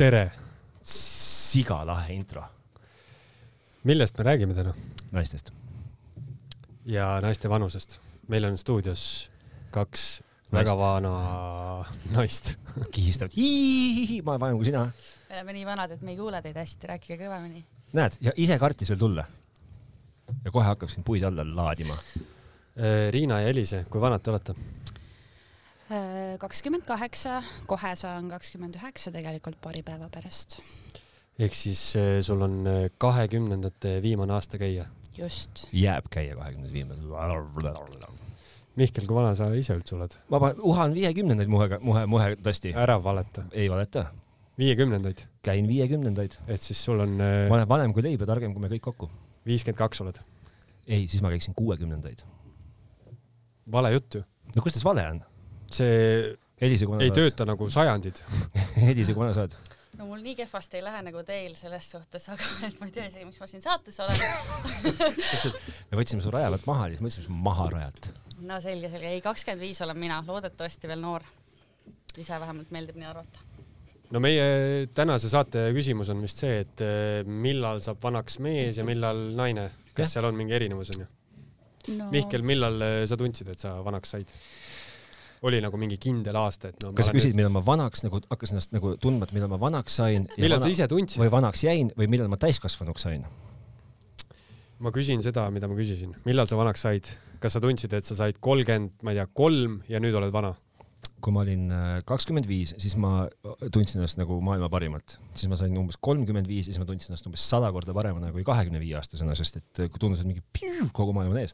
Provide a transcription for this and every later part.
tere! siga lahe intro millest me räägime täna? naistest. ja naiste vanusest. meil on stuudios kaks Naist. väga vana naist kihistavad, ma olen vanem kui sina. me oleme nii vanad, et me ei kuule teid hästi, rääkige kõvemini. näed, ja ise kartis veel tulla. ja kohe hakkab siin puid alla laadima. Riina ja Elise, kui vanad te olete? Äh, kakskümmend kaheksa, kohe saan kakskümmend üheksa tegelikult paari päeva pärast. ehk siis äh, sul on äh, kahekümnendate viimane aasta käia? just. jääb käia kahekümnendate viimane. Mihkel, kui vana sa ise üldse oled? ma uhan viiekümnendaid muhega, muhe, muhe tõesti. ära valeta. ei valeta. viiekümnendaid? käin viiekümnendaid. et siis sul on ma olen vanem kui leib ja targem kui me kõik kokku. viiskümmend kaks oled? ei, siis ma käiksin kuuekümnendaid. vale jutt ju. no kus tas vale on? See Elise, ei oled? tööta nagu sajandid Elise, kui vana sa oled? no mul nii kehvasti ei lähe nagu teil selles suhtes, aga et ma ei tea isegi, miks ma siin saates olen sest et me võtsime su raja pealt maha ja siis mõtlesime su maha rajalt. no selge, selge, ei kakskümmend viis olen mina, loodetavasti veel noor. ise vähemalt meeldib nii arvata. no meie tänase saate küsimus on vist see, et eh, millal saab vanaks mees ja millal naine, kas ja? seal on mingi erinevus onju no.? Mihkel, millal eh, sa tundsid, et sa vanaks said? Oli nagu mingi kindel aasta, et no kas sa küsid, millal ma vanaks nagu hakkasin ennast nagu tundma, et millal ma vanaks sain? millal vana... sa ise tundsid? või vanaks jäin või millal ma täiskasvanuks sain? ma küsin seda, mida ma küsisin, millal sa vanaks said, kas sa tundsid, et sa said kolmkümmend, ma ei tea, kolm ja nüüd oled vana? kui ma olin äh, kakskümmend viis, siis ma tundsin ennast nagu maailma parimalt, siis ma sain umbes kolmkümmend viis ja siis ma tundsin ennast umbes sada korda paremana kui kahekümne viie aastasena, sest et äh, tundus, et mingi piu, kogu maailm on ees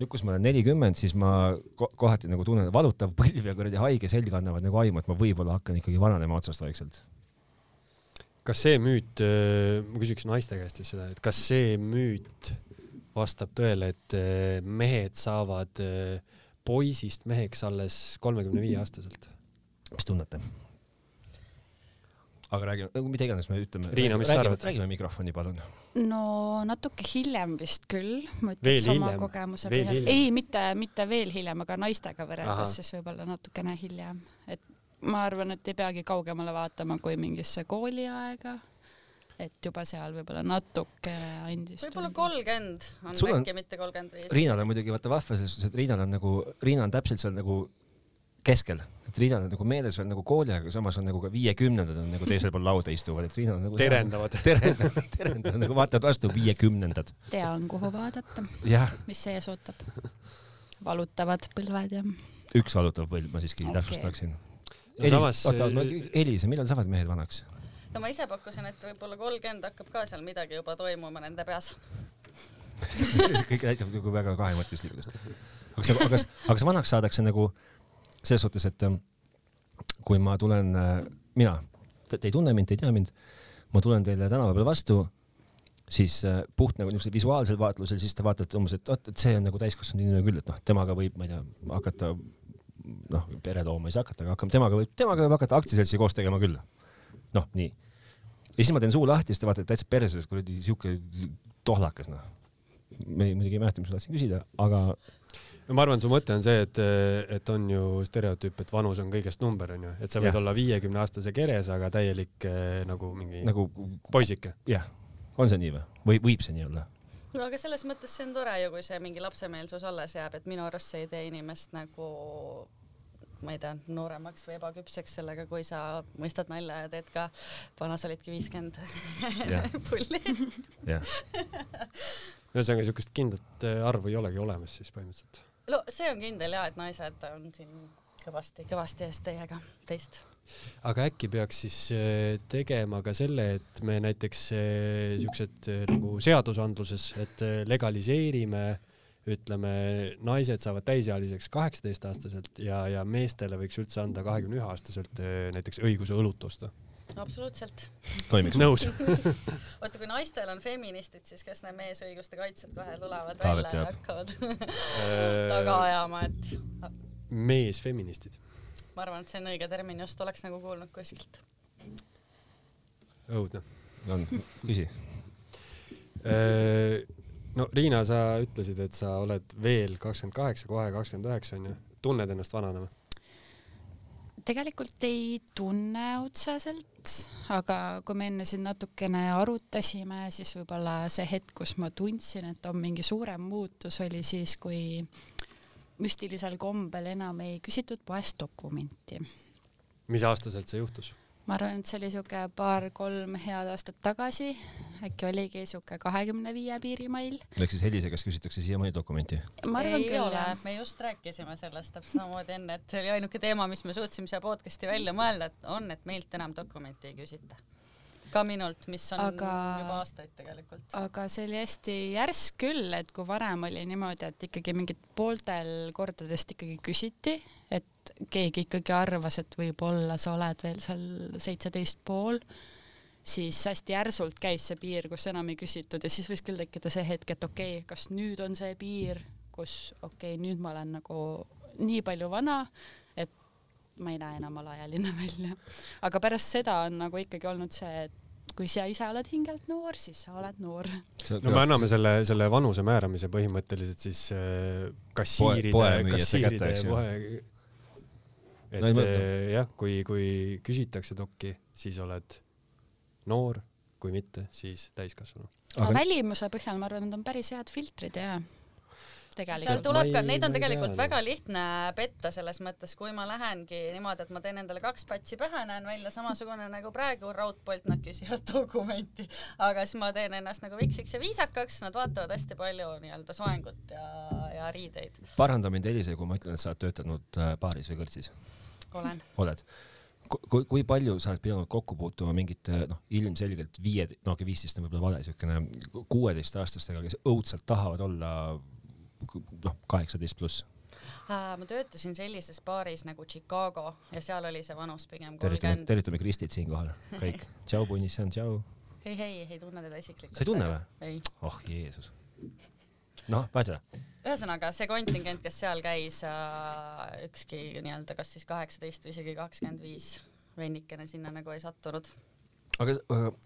nüüd, kus ma olen nelikümmend, siis ma kohati nagu tunnen, valutav põlv ja kuradi haige selg annavad nagu aimu, et ma võib-olla hakkan ikkagi vananema otsast vaikselt. kas see müüt, äh, ma küsiks naiste käest siis seda, et kas see müüt vastab tõele, et äh, mehed saavad äh, poisist meheks alles kolmekümne viie aastaselt? mis tunnete? Aga räägime, nagu mida iganes me ütleme. Riina, mis sa arvad? räägime mikrofoni, palun. no natuke hiljem vist küll, ma ütleks oma hiljem. kogemuse põhjal. ei, mitte, mitte veel hiljem, aga naistega võrreldes siis võib-olla natukene hiljem, et ma arvan, et ei peagi kaugemale vaatama kui mingisse kooliaega et juba seal võib-olla natuke andis. võib-olla kolmkümmend on äkki, mitte kolmkümmend viis. Riinal on muidugi vaata vahva selles suhtes, et Riinal on nagu, Riina on täpselt seal nagu keskel, et Riinal on nagu meeles veel nagu kooli aeg, aga samas on nagu ka viiekümnendad on nagu teisel pool lauda istuvad, et Riinal on nagu terendavad. terendavad, terendavad nagu vaatavad vastu viiekümnendad. tean, kuhu vaadata. mis ees ootab. valutavad põlved ja. üks valutav põlv, ma siiski okay. täpsustaksin no,. Elis, samas... oota, Elisa, millal saavad mehed vanaks? no ma ise pakkusin, et võib-olla kolmkümmend hakkab ka seal midagi juba toimuma nende peas kõik näitab nagu väga kahemõttelislikust. aga kas, aga, aga kas vanaks saadakse nagu selles suhtes, et ähm, kui ma tulen, äh, mina, te ei tunne mind, te ei tea mind, ma tulen teile tänava peal vastu, siis äh, puht nagu niisugusel visuaalsel vaatlusel, siis te vaatate umbes, et vot, et see on nagu täiskasvanud inimene küll, et noh, temaga võib, ma ei tea, hakata noh, pere looma ei saa hakata, aga hakkame temaga võib, temaga võib hakata aktsiaseltsi koos tegema küll. noh, nii. ja siis ma teen suu lahti, siis te vaatate täitsa perses, kuradi siuke tohlakas, noh. me muidugi ei mäleta, mis ma tahtsin küsida, aga no ma arvan, su mõte on see, et, et on ju stereotüüp, et vanus on kõigest number, onju, et sa võid ja. olla viiekümne aastase keres, aga täielik eh, nagu mingi nagu poisike. jah, on see nii või, või võib see nii olla? no aga selles mõttes see on tore ju, kui see mingi lapsemeelsus alles jääb, et minu arust see ei tee inimest nagu ma ei tea, nooremaks või ebaküpseks sellega, kui sa mõistad nalja ja teed ka, vana sa olidki viiskümmend pulli. ühesõnaga siukest kindlat eh, arvu ei olegi olemas siis põhimõtteliselt no see on kindel ja, et naised on siin kõvasti, kõvasti ees teiega, teist. aga äkki peaks siis äh, tegema ka selle, et me näiteks äh, siuksed äh, nagu seadusandluses, et legaliseerime ütleme, naised saavad täisealiseks kaheksateistaastaselt ja, ja meestele võiks üldse anda kahekümne ühe aastaselt näiteks õiguse õlut osta absoluutselt. toimiks. nõus oota, kui naistel on feministid, siis kes need meesõiguste kaitsjad kohe tulevad Taavet välja ja hakkavad taga ajama, et. meesfeministid. ma arvan, et see on õige termin, just oleks nagu kuulnud kuskilt. õudne. on, küsi no Riina, sa ütlesid, et sa oled veel kakskümmend kaheksa, kohe kakskümmend üheksa onju. tunned ennast vanana või? tegelikult ei tunne otseselt aga kui me enne siin natukene arutasime, siis võib-olla see hetk, kus ma tundsin, et on mingi suurem muutus, oli siis, kui müstilisel kombel enam ei küsitud poest dokumenti. mis aastaselt see juhtus? Ma arvan, et see oli siuke paar-kolm head aastat tagasi, äkki oligi siuke kahekümne viie piirimail. ehk siis Helise käest küsitakse siiamaani dokumenti? ma arvan ei küll, ole, me just rääkisime sellest täpselt samamoodi enne, et see oli ainuke teema, mis me suutsime siia podcast'i välja mõelda, et on, et meilt enam dokumenti ei küsita ka minult, mis on aga, juba aastaid tegelikult. aga see oli hästi järsk küll, et kui varem oli niimoodi, et ikkagi mingid pooltel kordadest ikkagi küsiti, et keegi ikkagi arvas, et võib-olla sa oled veel seal seitseteist pool, siis hästi järsult käis see piir, kus enam ei küsitud ja siis võis küll tekkida see hetk, et okei okay,, kas nüüd on see piir, kus okei okay,, nüüd ma olen nagu nii palju vana, et ma ei näe enam alaealine välja. aga pärast seda on nagu ikkagi olnud see, et kui sa ise oled hingelt noor, siis sa oled noor. no me anname selle, selle vanuse määramise põhimõtteliselt siis äh, kassiiride, kassiiride poe. Et no, äh, jah, kui, kui küsitakse dokki, siis oled noor, kui mitte, siis täiskasvanu. aga välimuse põhjal ma arvan, need on päris head filtrid ja. Seal tuleb ka, neid on tegelikult tea, väga lihtne petta selles mõttes, kui ma lähengi niimoodi, et ma teen endale kaks patsi pähe, näen välja samasugune nagu praegu raudpolt, nad küsivad dokumenti, aga siis ma teen ennast nagu viksiks ja viisakaks, nad vaatavad hästi palju nii-öelda soengut ja, ja riideid. paranda mind, Elise, kui ma ütlen, et sa oled töötanud äh, baaris või kõrtsis? olen. oled? kui, kui palju sa oled pidanud kokku puutuma mingite noh, ilmselgelt viie, no okei, viisteist on võib-olla vale, siukene kuueteistaastastega, kes õudselt tahavad olla noh, kaheksateist pluss ma töötasin sellises baaris nagu Chicago ja seal oli see vanus pigem kolmkümmend. tervitame Kristit siinkohal, kõik. tšau, Punissan, tšau. ei, ei, ei tunne teda isiklikult. sa ei tunne või? oh Jeesus. noh, vaata. ühesõnaga see kontingent, kes seal käis äh,, ükski nii-öelda kas siis kaheksateist või isegi kakskümmend viis vennikene sinna nagu ei sattunud aga,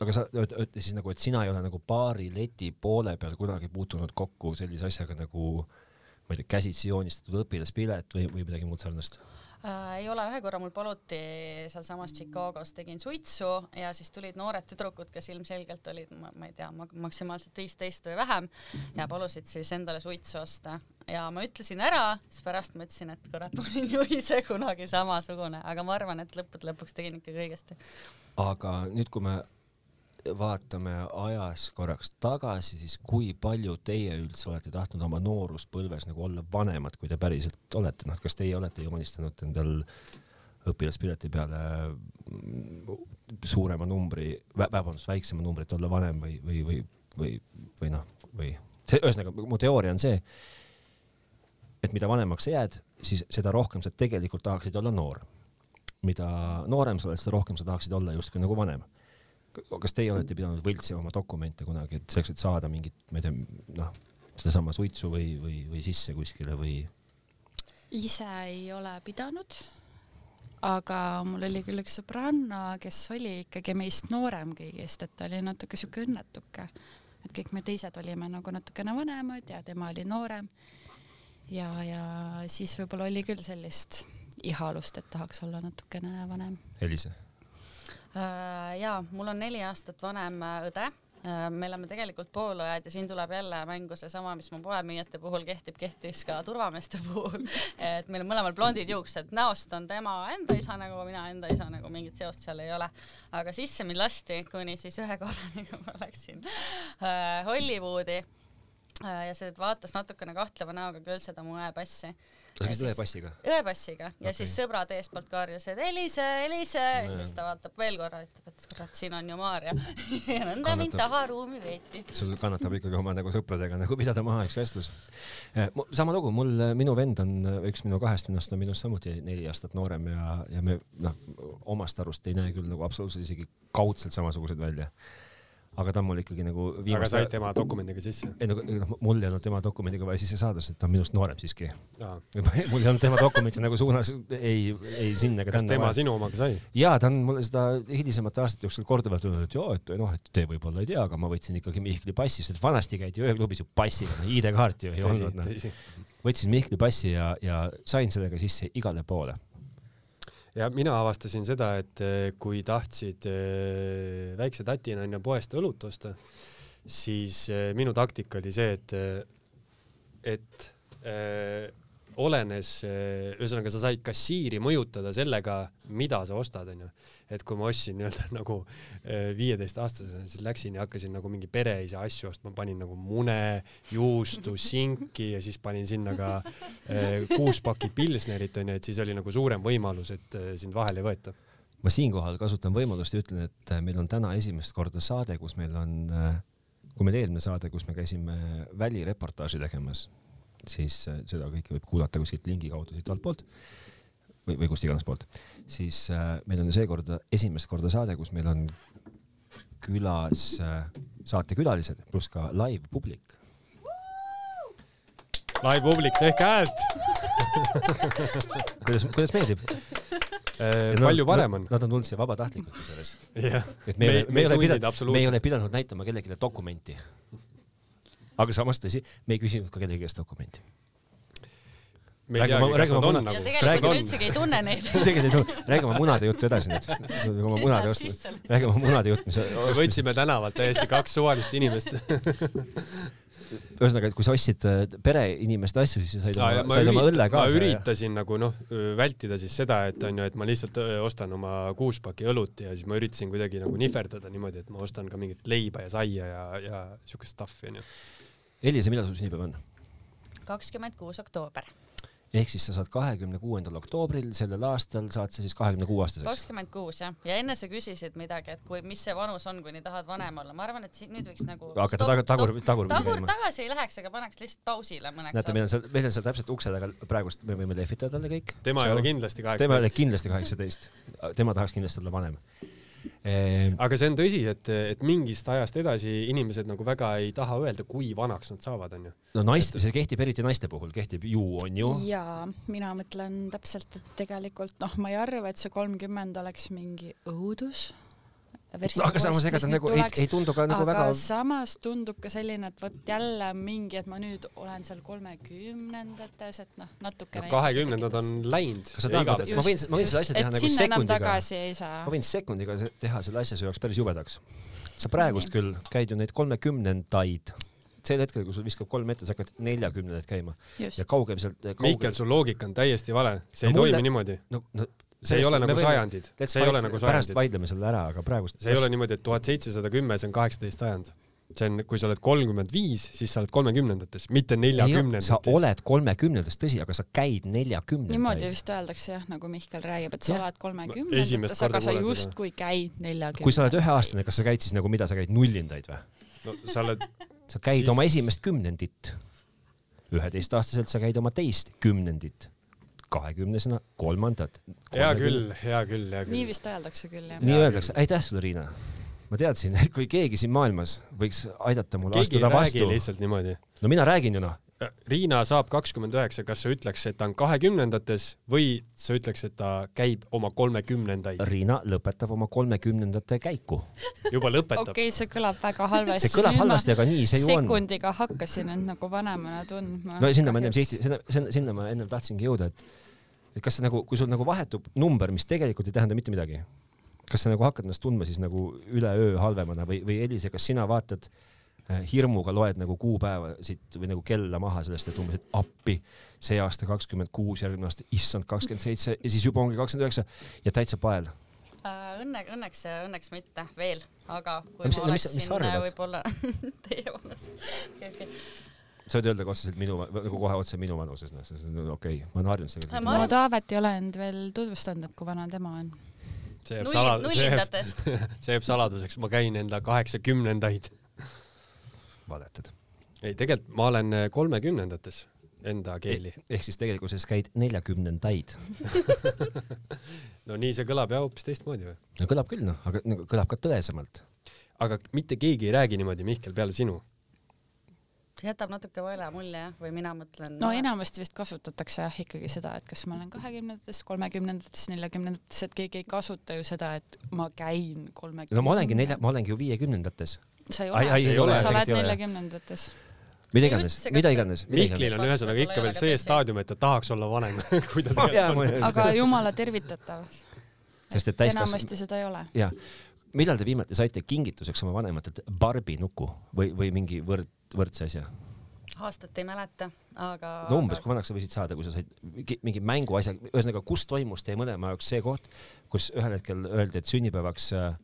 aga sa ütled siis nagu, et sina ei ole nagu baari leti poole peal kunagi puutunud kokku sellise asjaga nagu ma ei tea, käsitsi joonistatud õpilaspilet või, või midagi muud sarnast äh,? ei ole, ühe korra mul paluti sealsamas Chicagos, tegin suitsu ja siis tulid noored tüdrukud, kes ilmselgelt olid, ma ei tea, maksimaalselt viisteist või vähem ja palusid siis endale suitsu osta ja ma ütlesin ära, siis pärast ma ütlesin, et kurat, ma olin ju ise kunagi samasugune, aga ma arvan, et lõppude lõpuks tegin ikkagi õigesti aga nüüd, kui me vaatame ajas korraks tagasi, siis kui palju teie üldse olete tahtnud oma nooruspõlves nagu olla vanemad, kui te päriselt olete, noh, kas teie olete joonistanud endal õpilaspileti peale suurema numbri, vabandust, väiksema numbri, et olla vanem või, või, või, või, või noh, või see, ühesõnaga mu teooria on see, et mida vanemaks sa jääd, siis seda rohkem sa tegelikult tahaksid olla noor mida noorem sa oled, seda rohkem sa tahaksid olla justkui nagu vanem. Kas teie olete pidanud võltsima oma dokumente kunagi, et selleks, et saada mingit, ma ei tea, noh, sedasama suitsu või, või, või sisse kuskile või? ise ei ole pidanud, aga mul oli küll üks sõbranna, kes oli ikkagi meist noorem kõigist, et ta oli natuke siuke õnnetuke, et kõik me teised olime nagu natukene vanemad ja tema oli noorem. ja, ja siis võib-olla oli küll sellist ihalust, et tahaks olla natukene vanem. Elise äh,? Jaa, mul on neli aastat vanem äh, õde äh, me oleme tegelikult poolõed ja siin tuleb jälle mängu seesama, mis mu poemüüjate puhul kehtib, kehtis ka turvameeste puhul. et meil on mõlemal blondid juuksed, näost on tema enda isa nagu mina enda isa nagu mingit seost seal ei ole. aga sisse mind lasti kuni siis ühe korrani, kui ma läksin äh, Hollywoodi äh, ja see vaatas natukene kahtleva näoga küll seda mu õepassi sa käisid õepassiga? õepassiga ja okay. siis sõbrad eespoolt karjusid, et Elise, Elise ja siis ta vaatab veel korra, ütleb, et kurat, siin on ju Maarja ja nõnda mind taharuumi veeti. sul kannatab ikkagi oma nagu sõpradega nagu pidada maha üks vestlus. Eh, sama lugu, mul, minu vend on, üks minu kahest vennast on minust samuti neli aastat noorem ja, ja me noh, omast arust ei näe küll nagu absoluutselt isegi kaudselt samasugused välja aga ta on mul ikkagi nagu viimast... aga said tema dokumendiga sisse? ei no noh, mul ei olnud tema dokumendiga vaja sisse saada, sest ta on minust noorem siiski. mul ei olnud tema dokumenti nagu suunas ei, ei sinna ega tänna. kas tema vaja. sinu omaga sai? jaa, ta on mulle seda hilisemate aastate jooksul korduvalt öelnud, et joo, et noh, et te võib-olla ei tea, aga ma võtsin ikkagi Mihkli passi, sest vanasti käidi ööklubis ju passiga, ID-kaarti ju ei olnud. No. võtsin Mihkli passi ja, ja sain sellega sisse igale poole ja mina avastasin seda, et äh, kui tahtsid äh, väikse tatina onju poest õlut osta, siis minu taktika oli see, et, et olenes, ühesõnaga sa said kassiiri mõjutada sellega, mida sa ostad, onju. et kui ma ostsin nii-öelda nagu eh, viieteistaastasena, siis läksin ja hakkasin nagu mingi pereisa asju ostma, panin nagu mune, juustu, sinki ja siis panin sinna ka eh, kuus pakki pilsnerit onju, et siis oli nagu suurem võimalus, et eh, sind vahele ei võeta. ma siinkohal kasutan võimalust ja ütlen, et meil on täna esimest korda saade, kus meil on, kui meil eelmine saade, kus me käisime välireportaaži tegemas siis äh, seda kõike võib kuulata kuskilt lingi kaudu siit altpoolt või, või kust iganes poolt, siis äh, meil on seekord esimest korda saade, kus meil on külas äh, saatekülalised pluss ka live publik. Live publik, tehke häält kuidas, kuidas meeldib äh,? palju parem on. Nad on tulnud siia vabatahtlikult kusjuures. et me, me, me, me, ei ole pidanud, me ei ole pidanud näitama kellelegi dokumenti aga samas tõsi, me ei küsinud ka kellegi käest dokumenti. me ei teagi, kas nad on nagu. tegelikult üldsegi ei tunne neid. tegelikult ei tunne, räägi oma munade juttu edasi nüüd. oma munade juttu, räägi oma munade juttu, mis. me võtsime tänavalt täiesti kaks suvalist inimest ühesõnaga, et kui sa ostsid äh, pereinimeste asju, siis sa said oma, said oma õlle kaasa. ma üritasin ja... nagu noh, vältida siis seda, et onju, et ma lihtsalt ostan oma kuus paki õlut ja siis ma üritasin kuidagi nagu nihverdada niimoodi, et ma ostan ka mingit leiba ja saia ja, ja siukest stuff'i onju Elisa, millal sul sünnipäev on? kakskümmend kuus oktoober. ehk siis sa saad kahekümne kuuendal oktoobril sellel aastal saad sa siis kahekümne kuue aastaseks? kakskümmend kuus jah, ja enne sa küsisid midagi, et kui, mis see vanus on, kuni tahad vanem olla, ma arvan, et siin nüüd võiks nagu hakata tagur, tagur, tagur, tagur tagasi ei läheks, aga paneks lihtsalt pausile mõneks näete, meil on seal, meil on seal täpselt ukse taga praegust, me võime lehvitada talle kõik. tema ei ole kindlasti kaheksateist. tema ei ole kindlasti kaheksateist. tema tahaks kindlasti olla vanem aga see on tõsi, et, et mingist ajast edasi inimesed nagu väga ei taha öelda, kui vanaks nad saavad, onju. no naiste, see kehtib eriti naiste puhul, kehtib ju, on ju. jaa, mina mõtlen täpselt, et tegelikult noh, ma ei arva, et see kolmkümmend oleks mingi õudus no aga samas ega ta nagu ei, ei tundu ka nagu aga väga. samas tundub ka selline, et vot jälle mingi, et ma nüüd olen seal kolmekümnendates, et noh, natukene. kahekümnendad on läinud. kas sa tahad, ma võin, ma võin selle asja teha nagu sekundiga. ma võin sekundiga teha selle asja su jaoks päris jubedaks. sa praegust küll käid ju neid kolmekümnendaid sel hetkel, kui sul viskab kolm ette, sa hakkad neljakümnendat käima Just. ja kaugem sealt kaugem.... Mihkel, su loogika on täiesti vale, see no, ei mulle... toimi niimoodi. no, no see ei ole nagu sajandid, see ei ole nagu sajandid. pärast vaidleme selle ära, aga praegust. see ei ole niimoodi, et tuhat seitsesada kümme, see on kaheksateist sajand. see on, kui sa oled kolmkümmend viis, siis sa oled kolmekümnendates, mitte neljakümnendates. sa oled kolmekümnendates, tõsi, aga sa käid neljakümnendates. niimoodi vist öeldakse jah, nagu Mihkel räägib, et sa ja. oled kolmekümnendates, aga sa justkui käid neljakümnendates. kui sa oled üheaastane, kas sa käid siis nagu, mida sa käid, nullindaid või? no sa oled sa käid siis... oma esimest kümnendit. üheteistaastaselt sa käid oma teist kümnendit kahekümnesena kolmandat. hea küll, hea küll, hea küll. nii vist öeldakse küll, jah. nii öeldakse, aitäh sulle, Riina. ma teadsin, et kui keegi siin maailmas võiks aidata mul keegi astuda vastu. lihtsalt niimoodi. no mina räägin ju noh Riina saab kakskümmend üheksa, kas sa ütleks, et ta on kahekümnendates või sa ütleks, et ta käib oma kolmekümnendaid? Riina lõpetab oma kolmekümnendate käiku. juba lõpetab? okei okay,, see kõlab väga halvasti. see kõlab halvasti, aga nii see ju on. sekundiga hakkasin end nagu vanemana tundma. no sinna ma ennem sihti, sinna, sinna ma ennem tahtsingi jõuda, et et kas see nagu, kui sul nagu vahetub number, mis tegelikult ei tähenda mitte midagi, kas sa nagu hakkad ennast tundma siis nagu üleöö halvemana või, või Elise, kas sina vaatad äh, hirmuga loed nagu kuupäeva siit või nagu kella maha sellest, et umbes, et appi, see aasta kakskümmend kuus, järgmine aasta, issand, kakskümmend seitse ja siis juba ongi kakskümmend üheksa ja täitsa pael uh,. Õnne, õnneks, õnneks mitte veel, aga kui mis, ma oleksin võib-olla teie vanust okay,. Okay sa võid öelda ka otseselt minu, nagu kohe otse minu vanuses, noh, see on okei okay., ma olen harjunud sellega. no Taavet ei ole end veel tutvustanud, et kui vana tema on. see jääb salad-, see jääb, see jääb saladuseks, ma käin enda kaheksakümnendaid. valetad. ei, tegelikult ma olen kolmekümnendates enda keeli eh,. ehk siis tegelikkuses käid neljakümnendaid no nii see kõlab ja hoopis teistmoodi või? no kõlab küll noh, aga nagu kõlab ka tõesemalt. aga mitte keegi ei räägi niimoodi, Mihkel, peale sinu jätab natuke vale mulje jah, või mina mõtlen. no enamasti vist kasutatakse jah ikkagi seda, et kas ma olen kahekümnendates, kolmekümnendates, neljakümnendates, et keegi ei kasuta ju seda, et ma käin kolmekümnendates. no ma olengi nelja, ma olengi ju viiekümnendates. sa ei ole, sa oled neljakümnendates mida iganes, mida iganes. Mihklil on ühesõnaga ikka veel see staadium, et ta tahaks olla vanem kui ta tegelikult on. aga jumala tervitatav. sest et täiskasvanud. enamasti seda ei ole. jah. Millal te viimati saite kingituseks oma vanematelt Barbi nuku või, või mingi võrd, võrdse asja? aastat ei mäleta, aga. no umbes, kui vanaks sa võisid saada, kui sa said mingi mänguasja, ühesõnaga, kus toimus teie mõlema jaoks see koht, kus ühel hetkel öeldi, et sünnipäevaks äh,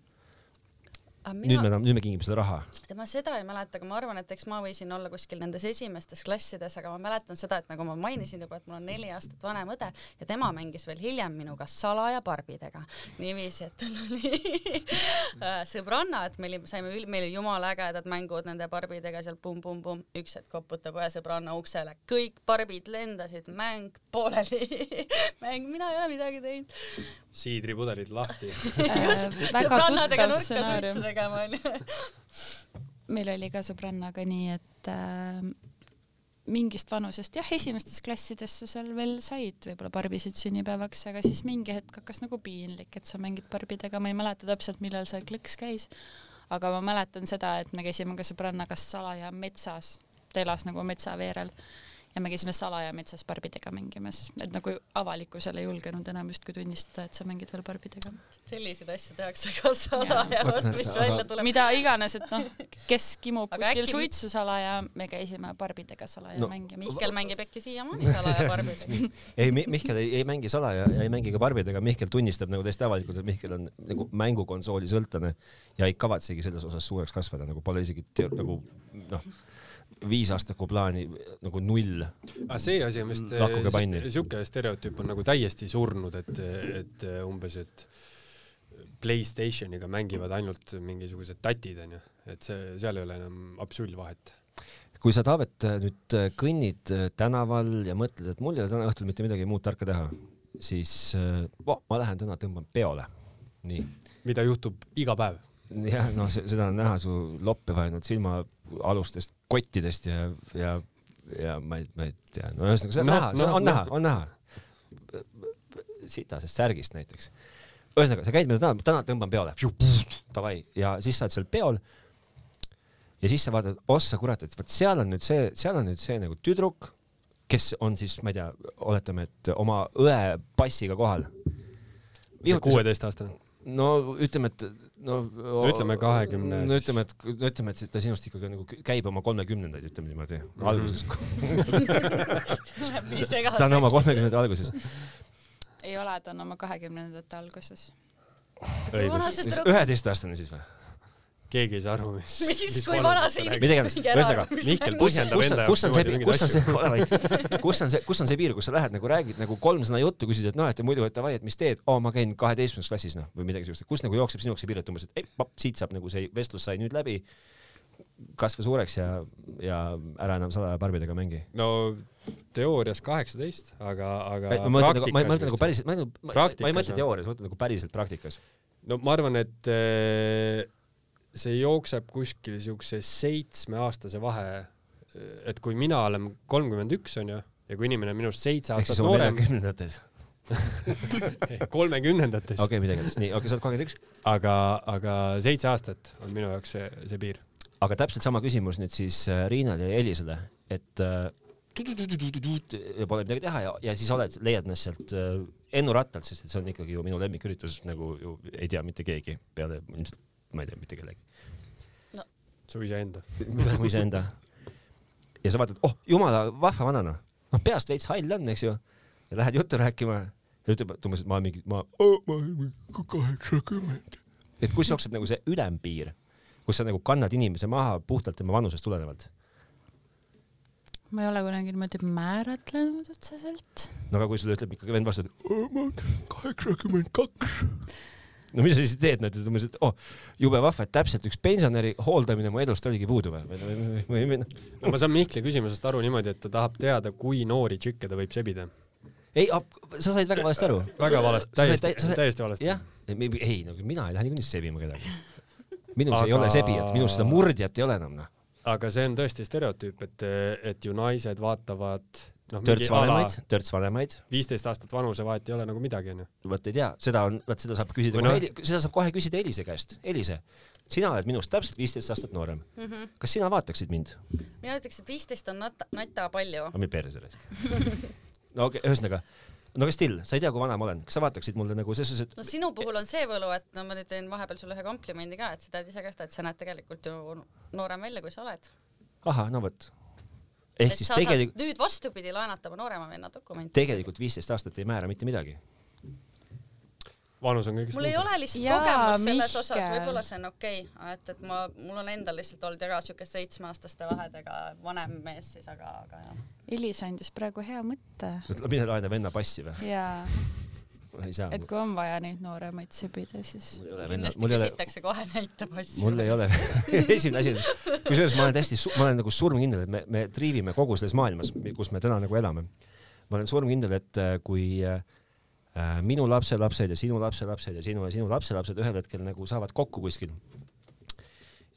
Mina... nüüd me nüüd me kingime seda raha. ma seda ei mäleta, aga ma arvan, et eks ma võisin olla kuskil nendes esimestes klassides, aga ma mäletan seda, et nagu ma mainisin juba, et mul on neli aastat vanem õde ja tema mängis veel hiljem minuga salaja barbidega. niiviisi, et tal oli äh, sõbranna, et meil saime, meil oli jumala ägedad mängud nende barbidega seal pum-pum-pum, üks hetk koputab ühe sõbranna uksele, kõik barbid lendasid, mäng pooleli mäng, mina ei ole midagi teinud. Siidripudelid lahti just, sõbrannadega nurka suitsuda tegema onju. meil oli ka sõbrannaga nii, et äh, mingist vanusest jah, esimestes klassides sa seal veel said võib-olla barbisid sünnipäevaks, aga siis mingi hetk hakkas nagu piinlik, et sa mängid barbidega, ma ei mäleta täpselt, millal see klõks käis. aga ma mäletan seda, et me käisime ka sõbrannaga salaja metsas, ta elas nagu metsaveerel ja me käisime salaja metsas barbidega mängimas, et nagu avalikkusele ei julgenud enam justkui tunnistada, et sa mängid veel barbidega. selliseid asju tehakse ka salaja, vot mis välja tuleb. mida iganes, et noh, kes kimub Aga kuskil äkki... suitsu salaja, me käisime barbidega salaja no, mängimas. Mihkel mängib äkki siiamaani salaja barbidega ei, Mihkel ei, ei mängi salaja ja ei mängi ka barbidega, Mihkel tunnistab nagu täiesti avalikult, et Mihkel on nagu mängukonsooli sõltlane ja ei kavatsegi selles osas suureks kasvada, nagu pole isegi nagu noh viisaastaku plaani nagu null. aga see asi on vist, sihuke stereotüüp on nagu täiesti surnud, et, et umbes, et Playstationiga mängivad ainult mingisugused tatid onju, et see, seal ei ole enam absoluutvahet kui sa, Taavet, nüüd kõnnid tänaval ja mõtled, et mul ei ole täna õhtul mitte midagi muud tarka teha, siis oh, ma lähen täna tõmban peole. nii. mida juhtub iga päev? jah, noh, seda on näha su loppe vajunud silmaalustest kottidest ja, ja, ja ma ei, ma ei tea, no ühesõnaga see on no, näha no,, on no. näha, on näha. sitasest särgist näiteks. ühesõnaga, sa käid meil täna, täna tõmban peole, davai, ja siis sa oled seal peol. ja siis sa vaatad, ossa kurat, et vot seal on nüüd see, seal on nüüd see nagu tüdruk, kes on siis, ma ei tea, oletame, et oma õe passiga kohal. kuueteistaastane no ütleme, et no ütleme kahekümne. no ütleme, et no ütleme, et ta sinust ikkagi nagu käib oma kolmekümnendaid, ütleme niimoodi mm, -hmm. alguses ta on oma kolmekümnendate alguses. ei ole, ta on oma kahekümnendate alguses. üheteistaastane siis või? Keegi ei saa aru, mis. mis, kui vana see inimene. iganes, ühesõnaga. Mihkel põhjendab enda jaoks. kus on see, kus on see, ole vait, kus on see, kus on see piir, kus sa lähed nagu räägid nagu kolm sõna juttu, küsid, et noh, et muidu, et davai, et mis teed, oo, ma käin kaheteistkümnendas klassis, noh, või midagi siukest, kus nagu jookseb sinu jaoks see piir, et umbes, et ei, papp, siit saab nagu see vestlus sai nüüd läbi, kasva suureks ja, ja ära enam salaja barbidega mängi. no teoorias kaheksateist, aga, aga. ma mõtlen nagu, ma mõtlen nagu päriselt, ma ei mõtle teoorias, ma mõtlen nagu päriselt praktikas. no ma arvan, et see jookseb kuskil siukse seitsmeaastase vahe, et kui mina olen kolmkümmend üks onju ja kui inimene on minust seitse aastat noorem. neljakümnendates kolmekümnendates. okei okay,, midagi sellist, nii, okei okay,, sa oled kolmkümmend üks. aga, aga seitse aastat on minu jaoks see, see piir. aga täpselt sama küsimus nüüd siis äh, Riinale ja Elisele, et äh, ja pole midagi teha ja, ja siis oled, leiad ennast sealt äh, ennurattalt, sest et see on ikkagi ju minu lemmiküritus, nagu ju ei tea mitte keegi peale ilmselt ma ei tea mitte kellegi. No.. su iseenda. Mu iseenda. ja sa vaatad, oh jumala vahva vanana, noh peast veits hall on, eks ju, ja lähed juttu rääkima. Ja ütleb umbes, et ma mingi, ma oh,, ma olen kaheksakümmend. et kus jookseb nagu see ülempiir, kus sa nagu kannad inimese maha puhtalt tema vanusest tulenevalt? Ma ei ole kunagi niimoodi määratlenud otseselt. no aga kui sulle ütleb ikkagi vend vastu, et oh, ma olen kaheksakümmend kaks no mis sa siis teed, nad ütlevad, et oh, jube vahva, et täpselt üks pensionäri hooldamine mu elust oligi puudu või? no ma saan Mihkli küsimusest aru niimoodi, et ta tahab teada, kui noori tšikke ta võib sebida. ei, sa said väga valesti aru. väga valesti, täiesti, täiesti valesti. jah, ei, no mina ei lähe niikuinii sebima kedagi. minus aga... ei ole sebijat, minus seda murdjat ei ole enam, noh. aga see on tõesti stereotüüp, et, et ju naised vaatavad noh, törts vanemaid, törts vanemaid. viisteist aastat vanusevahet ei ole nagu midagi, onju. vot ei tea, seda on, vot seda saab küsida no., seda saab kohe küsida Elise käest. Elise, sina oled minust täpselt viisteist aastat noorem mm. -hmm. kas sina vaataksid mind? mina ütleks, et viisteist on nata, nata palju. aga meil perse selles no okei okay,, ühesõnaga no aga still, sa ei tea, kui vana ma olen, kas sa vaataksid mulle nagu ses suhtes, et no sinu puhul on see võlu, et no ma nüüd teen vahepeal sulle ühe komplimendi ka, et sa tead ise ka seda, et sa näed tegelikult ju noorem välja, kui sa oled. ahah, no vot. Ehk et siis tegelikult nüüd vastupidi laenata oma noorema venna dokumenti. tegelikult viisteist aastat ei määra mitte midagi vanus on kõigest mul ei ole lihtsalt Jaa, kogemust selles Mihkel. osas, võib-olla see on okei okay., et, et ma, mul on endal lihtsalt olnud väga siukest seitsmeaastaste vahedega vanem mees siis, aga, aga jah. Elis andis praegu hea mõtte. mine laena venna passi või? jaa et kui on vaja neid nooremaid sebida, siis kindlasti küsitakse kohe näita passi. mul ei ole esimene asi, kusjuures ma olen täiesti, ma olen nagu surmkindel, et me, me triivime kogu selles maailmas, kus me täna nagu elame. ma olen surmkindel, et äh, kui Äh, minu lapselapsed ja sinu lapselapsed ja sinu ja sinu lapselapsed ühel hetkel nagu saavad kokku kuskil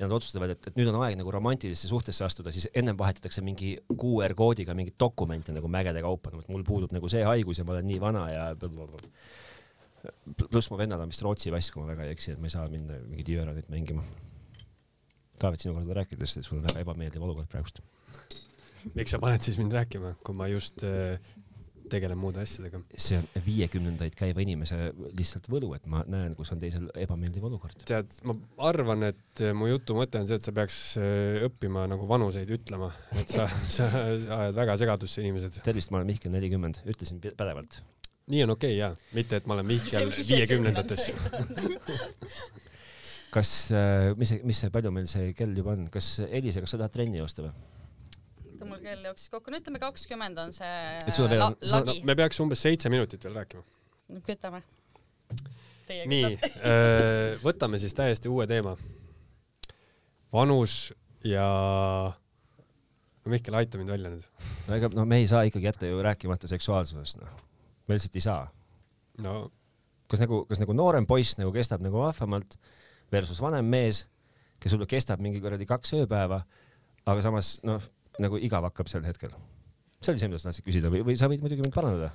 ja nad otsustavad, et, et nüüd on aeg nagu romantilisse suhtesse astuda, siis ennem vahetatakse mingi QR koodiga mingeid dokumente nagu mägede kaupa, et mul puudub nagu see haigus ja ma olen nii vana ja pluss mu vennal on vist Rootsi vask, kui ma väga ei eksi, et ma ei saa minna mingeid jõõraneid mängima. Taavet, sinuga seda rääkides, sul on väga ebameeldiv olukord praegust. miks sa paned siis mind rääkima, kui ma just äh, tegelen muude asjadega. see on viiekümnendaid käiva inimese lihtsalt võlu, et ma näen, kus on teisel ebameeldiv olukord. tead, ma arvan, et mu jutu mõte on see, et sa peaks äh, õppima nagu vanuseid ütlema, et sa, sa ajad väga segadusse inimesed. tervist, ma olen Mihkel nelikümmend, ütlesin pädevalt. nii on okei okay, jaa, mitte et ma olen Mihkel viiekümnendates kas, äh, mis see, mis see, palju meil see kell juba on, kas Elisa, kas sa tahad trenni osta või? Kell jooksis kokku, no ütleme kakskümmend on see la lagi. me peaks umbes seitse minutit veel rääkima. no kütame. nii, äh, võtame siis täiesti uue teema. vanus ja no Mihkel, aita mind välja nüüd. no ega, no me ei saa ikkagi jätta ju rääkimata seksuaalsusest, noh. me lihtsalt ei saa. no. kas nagu, kas nagu noorem poiss nagu kestab nagu vahvamalt versus vanem mees, kes võib-olla kestab mingi kuradi kaks ööpäeva, aga samas noh nagu igav hakkab sel hetkel? see oli see, mida sa tahtsid küsida või, või sa võid muidugi mind parandada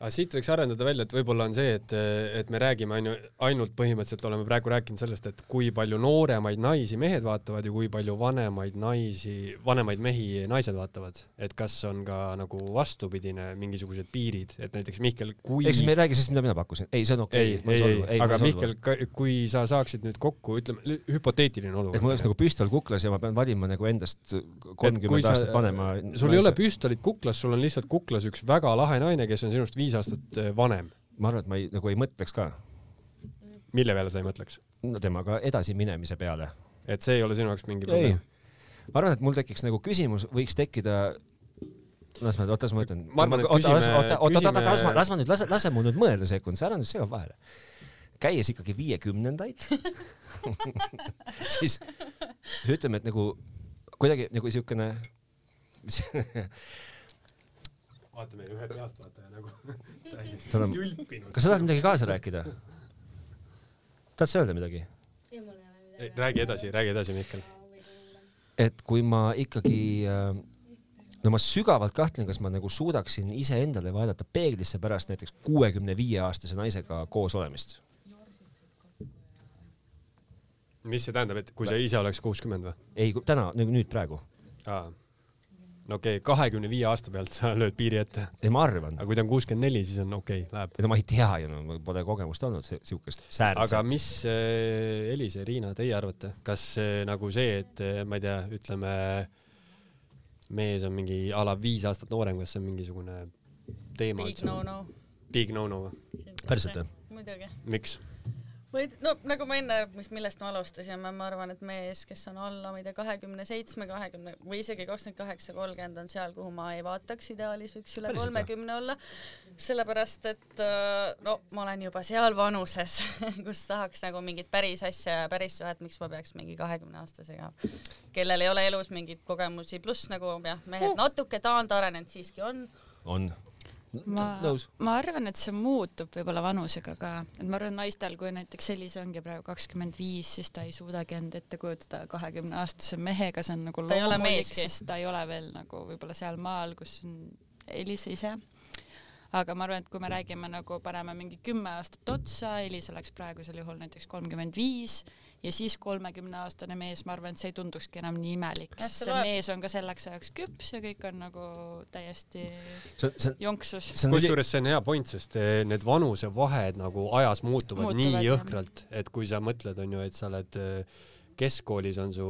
aga siit võiks arendada välja, et võib-olla on see, et, et me räägime ju ainult põhimõtteliselt oleme praegu rääkinud sellest, et kui palju nooremaid naisi mehed vaatavad ja kui palju vanemaid naisi, vanemaid mehi naised vaatavad, et kas on ka nagu vastupidine mingisugused piirid, et näiteks Mihkel, kui. eks me ei räägi sellest, mida mina pakkusin, ei, see on okei okay.. ei, ei, aga Mihkel, kui sa saaksid nüüd kokku, ütleme hüpoteetiline olukord. et mul oleks nagu püstol kuklas ja ma pean valima nagu endast kolmkümmend aastat vanema. sul naise. ei ole püstolit kuklas, sul on lihtsalt kuklas üks väga lahe naine, kes on sinust viis viis aastat eh, vanem. ma arvan, et ma ei, nagu ei mõtleks ka. mille peale sa ei mõtleks? no temaga edasiminemise peale. et see ei ole sinu jaoks mingi probleem? ma arvan, et mul tekiks nagu küsimus, võiks tekkida las ma, oota, las ma ütlen. oota, oota, oota, oota, las ma, las ma nüüd, lase, lase mul nüüd mõelda sekund, sa ära nüüd sega vahele. käies ikkagi viiekümnendaid siis ütleme, et nagu kuidagi nagu siukene vaata meie ühe pealtvaataja nagu täiesti tülpinud. kas sa tahad midagi kaasa rääkida? tahad sa öelda midagi? räägi edasi, räägi edasi, Mihkel. et kui ma ikkagi äh, no ma sügavalt kahtlen, kas ma nagu suudaksin iseendale vaadata peeglisse pärast näiteks kuuekümne viie aastase naisega koos olemist. mis see tähendab, et kui sa ise oleks kuuskümmend või? ei, täna, nüüd praegu. aa no okei okay,, kahekümne viie aasta pealt sa lööd piiri ette. ei, ma arvan. aga kui ta on kuuskümmend neli, siis on okei okay,, läheb. no ma ei tea ju, no mul pole kogemust olnud siukest säärtset. aga mis äh,, Elis ja Riina, teie arvate, kas äh, nagu see, et äh, ma ei tea, ütleme, mees on mingi a la viis aastat noorem, kas see on mingisugune teema? Big no-no. Big no-no või? päriselt või? muidugi. miks? Või no nagu ma enne, mis, millest me alustasime, ma arvan, et mees, kes on alla, ma ei tea, kahekümne seitsme, kahekümne või isegi kakskümmend kaheksa, kolmkümmend on seal, kuhu ma ei vaataks, ideaalis võiks üle kolmekümne olla, sellepärast et äh, no ma olen juba seal vanuses, kus tahaks nagu mingit päris asja ja päris suhet, miks ma peaks mingi kahekümne aastasega, kellel ei ole elus mingeid kogemusi, pluss nagu jah, mehed natuke taandarenenud siiski on. on ma, ma arvan, et see muutub võib-olla vanusega ka, et ma arvan, naistel, kui näiteks Elis ongi praegu kakskümmend viis, siis ta ei suudagi end ette kujutada kahekümne aastase mehega, see on nagu loomulik, sest ta ei ole veel nagu võib-olla sealmaal, kus on Elis ise. Aga ma arvan, et kui me räägime nagu paneme mingi kümme aastat otsa, Elis oleks praegusel juhul näiteks kolmkümmend viis ja siis kolmekümneaastane mees, ma arvan, et see ei tundukski enam nii imelik, sest see mees on ka selleks ajaks küps ja kõik on nagu täiesti see, see, jonksus. kusjuures see on hea point, sest eh, need vanusevahed nagu ajas muutuvad, muutuvad nii jõhkralt, et kui sa mõtled, on ju, et sa oled eh, keskkoolis on su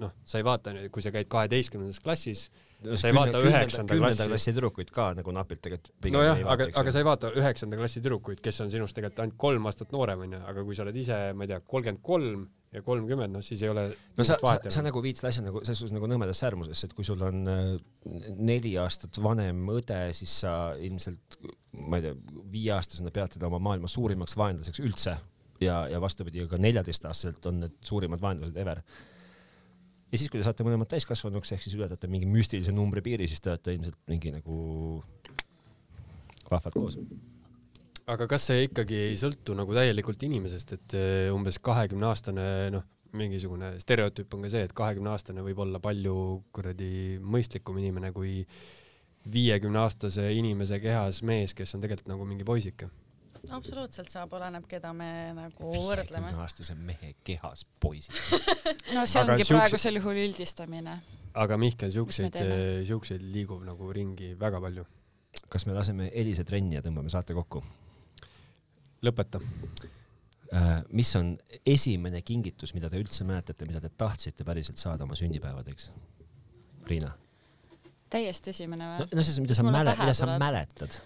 noh, sa ei vaata, kui sa käid kaheteistkümnendas klassis sa ei vaata üheksanda klassi. klassi tüdrukuid ka nagu napilt tegelikult. nojah, aga, aga sa ei vaata üheksanda klassi tüdrukuid, kes on sinust tegelikult ainult kolm aastat noorem onju, aga kui sa oled ise, ma ei tea, kolmkümmend kolm ja kolmkümmend, noh siis ei ole. no sa, sa, sa nagu viid selle asja nagu selles suhtes nagu nõmedasse äärmusesse, et kui sul on äh, neli aastat vanem õde, siis sa ilmselt, ma ei tea, viieaastasena pead teda oma maailma suurimaks vaenlaseks üldse ja, ja vastupidi, ka neljateistaastaselt on need suurimad vaenlased ever ja siis, kui te saate mõlemad täiskasvanuks ehk siis ületate mingi müstilise numbri piiri, siis te olete ilmselt mingi nagu vahvad koos. aga kas see ikkagi ei sõltu nagu täielikult inimesest, et eh, umbes kahekümne aastane, noh, mingisugune stereotüüp on ka see, et kahekümne aastane võib olla palju kuradi mõistlikum inimene kui viiekümne aastase inimese kehas mees, kes on tegelikult nagu mingi poisike absoluutselt saab, oleneb, keda me nagu võrdleme. aastase mehe kehas poisid no see aga ongi siukse... praegusel juhul üldistamine. aga Mihkel, siukseid, siukseid liigub nagu ringi väga palju. kas me laseme Elise trenni ja tõmbame saate kokku? lõpeta uh,. mis on esimene kingitus, mida te üldse mäletate, mida te tahtsite päriselt saada oma sünnipäevadeks? Riina? täiesti esimene või? no, no see, mida sa mäletad, mida sa mäletad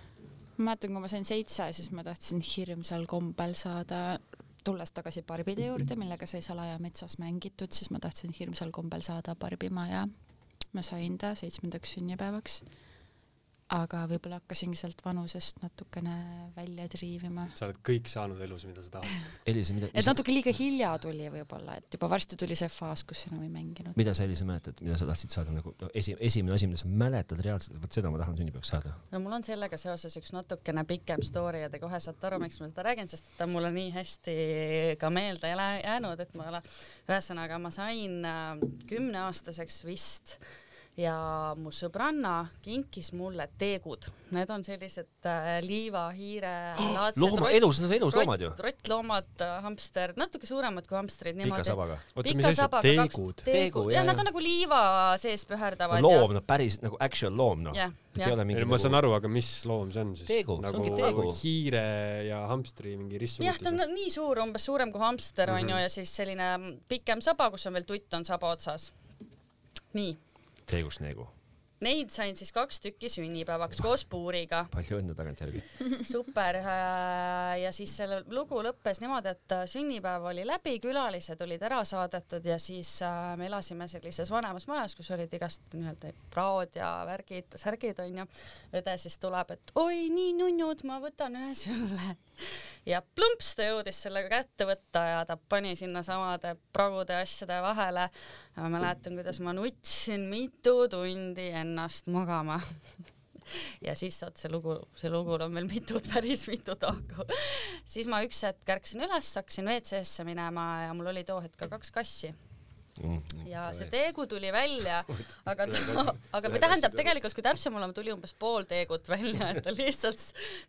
ma mäletan, kui ma sain seitse, siis ma tahtsin hirmsal kombel saada, tulles tagasi barbide juurde, millega sai salaja metsas mängitud, siis ma tahtsin hirmsal kombel saada barbimaja. ma sain ta seitsmendaks sünnipäevaks aga võib-olla hakkasingi sealt vanusest natukene välja triivima. sa oled kõik saanud elus, mida sa tahad. Elisa, mida? et natuke liiga hilja tuli võib-olla, et juba varsti tuli see faas, kus enam ei mänginud. mida sa, Elisa, mäletad, mida sa tahtsid saada nagu no, esi, esimene asi, mida sa mäletad reaalselt, vot seda ma tahan sünnipäevaks saada? no mul on sellega seoses üks natukene pikem story ja te kohe saate aru, miks ma seda räägin, sest ta on mulle nii hästi ka meelde jäänud, et ma, ühesõnaga ma sain äh, kümneaastaseks vist äh, ja mu sõbranna kinkis mulle teegud. Need on sellised äh, liiva, hiire laadsed looma, elus, need on elus loomad ju. rottloomad, äh, hamster, natuke suuremad kui hamstrid. pika sabaga. oota, mis asi, teegud? teegu, jah, nad on nagu liiva sees püherdavad. no, loom, no päris nagu actual loom, noh. ei ole mingi ma nagu... saan aru, aga mis loom see on siis? teegu nagu, see ongi teegu. hiire ja hamstri mingi ristsugustus. jah, ta on nii suur, umbes suurem kui hamster onju mm -hmm. ja siis selline pikem saba, kus on veel tutt on saba otsas. nii teegust neegu? Neid sain siis kaks tükki sünnipäevaks koos puuriga. palju õnne tagantjärgi super äh, ja siis selle lugu lõppes niimoodi, et äh, sünnipäev oli läbi, külalised olid ära saadetud ja siis äh, me elasime sellises vanemas majas, kus olid igast nii-öelda praod ja värgid, särgid onju. õde siis tuleb, et oi nii nunnud, ma võtan ühe sulle ja plumps ta jõudis selle kätte võtta ja ta pani sinna samade pragude asjade vahele. ma mäletan, kuidas ma nutsin mitu tundi ennast magama ja siis vot see lugu, see lugul on veel mitu, päris mitu tahku. siis ma üks hetk ärkasin üles, hakkasin WC-sse minema ja mul oli too hetk ka kaks kassi ja see teegu tuli välja, aga ta, aga tähendab tegelikult, kui täpsem olema, tuli umbes pool teegut välja, et ta lihtsalt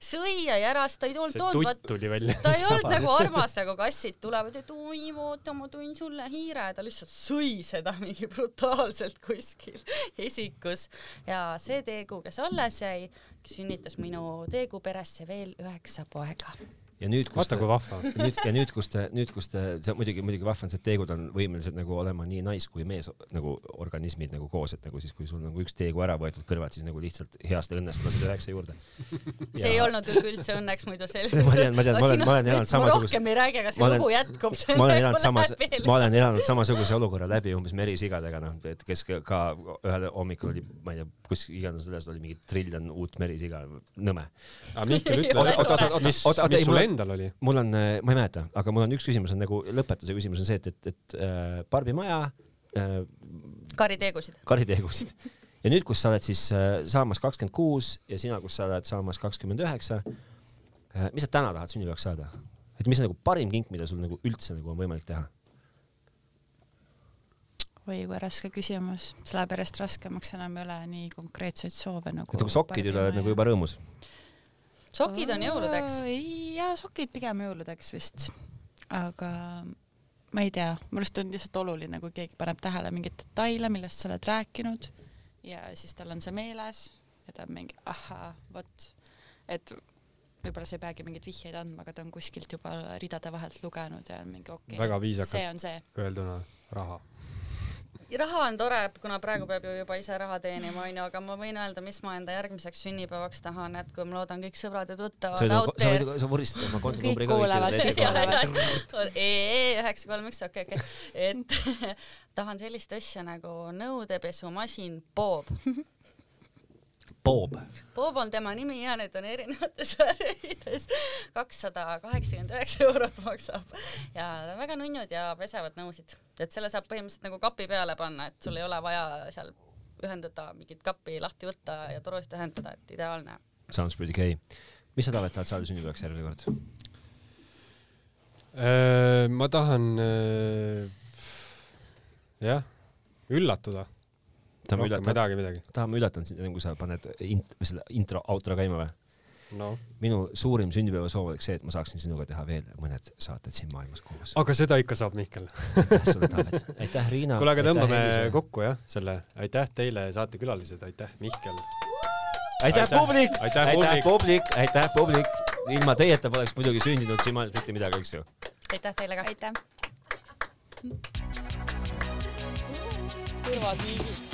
sõi ja järas, ta ei olnud toonud, ta ei olnud nagu armas, nagu kassid tulevad, et oi vaata, ma tõin sulle hiire, ta lihtsalt sõi seda mingi brutaalselt kuskil esikus. Ja see teegu, kes alles jäi, sünnitas minu teegu peresse veel üheksa poega ja nüüd, kus vaata kui vahva. nüüd ja nüüd, kus te, nüüd, kus te, see muidugi, muidugi vahva on see, et teegud on võimelised nagu olema nii nais- kui mees nagu organismid nagu koos, et nagu siis, kui sul nagu üks teegu ära võetud kõrvalt, siis nagu lihtsalt heast õnnest lased üheksa juurde. see ei olnud üldse õnneks muidu selline. ma tean, ma tean, ma olen, ma olen elanud samasuguse. rohkem ei räägi, aga see lugu jätkub. ma olen elanud samas, ma olen elanud samasuguse olukorra läbi umbes merisigadega, noh, et kes ka ühel hommikul oli, ma ei tea, kus iganes selles oli mingi triljon uut merisiga, nõme. aga Mihkel ütle, mis, mis sul endal oli? mul on, äh, ma ei mäleta, aga mul on üks küsimus on nagu lõpetuse küsimus on see, et, et, et äh, Barbimaja äh,. kariteegusid. kariteegusid ja nüüd, kus sa oled siis äh, saamas kakskümmend kuus ja sina, kus sa oled saamas kakskümmend üheksa äh,. mis sa täna tahad sünnipäevaks saada? et mis on nagu parim kink, mida sul nagu üldse nagu on võimalik teha? oi kui raske küsimus, see läheb järjest raskemaks, enam ei ole nii konkreetseid soove nagu. et nagu sokid üle oled nagu juba rõõmus sokid on jõuludeks? jaa, sokid pigem jõuludeks vist, aga ma ei tea, minu arust on lihtsalt oluline, kui keegi paneb tähele mingeid detaile, millest sa oled rääkinud ja siis tal on see meeles ja ta on mingi ahhaa, vot, et võib-olla sa ei peagi mingeid vihjeid andma, aga ta on kuskilt juba ridade vahelt lugenud ja on mingi okei okay,. väga viisakalt öelduna raha raha on tore, kuna praegu peab ju juba ise raha teenima, onju, aga ma võin öelda, mis ma enda järgmiseks sünnipäevaks tahan, et kui ma loodan, kõik sõbrad ja tuttavad out there. sa vuristad oma kontonumbri ka. kõik kuulevad. üheksa kolm üks, okei, okei, et tahan sellist asja nagu nõudepesumasin Bob Bob. Bob on tema nimi ja need on erinevates värvides. kakssada kaheksakümmend üheksa eurot maksab ja väga nunnud ja pesevad nõusid, et selle saab põhimõtteliselt nagu kapi peale panna, et sul ei ole vaja seal ühendada mingit kappi lahti võtta ja torust ühendada, et ideaalne. Sounds pretty gay. mis sa tahad, tahad saada sünnipäevaks järgmine kord? Äh, ma tahan äh, jah, üllatuda tahame üllatada. midagi, midagi. tahame üllatada sind, enne kui sa paned int-, selle intro, outro käima või? no. minu suurim sünnipäevasoov oleks see, et ma saaksin sinuga teha veel mõned saated siin maailmas koos. aga seda ikka saab, Mihkel aitäh sulle, Taavet. aitäh, Riina. kuule, aga tõmbame kokku jah, selle. aitäh teile, saatekülalised, aitäh, Mihkel. aitäh, publik, aitäh, publik, aitäh, publik. ilma teieta poleks muidugi sündinud siin maailmas mitte midagi, eks ju. aitäh teile ka. aitäh. kõrvad liigid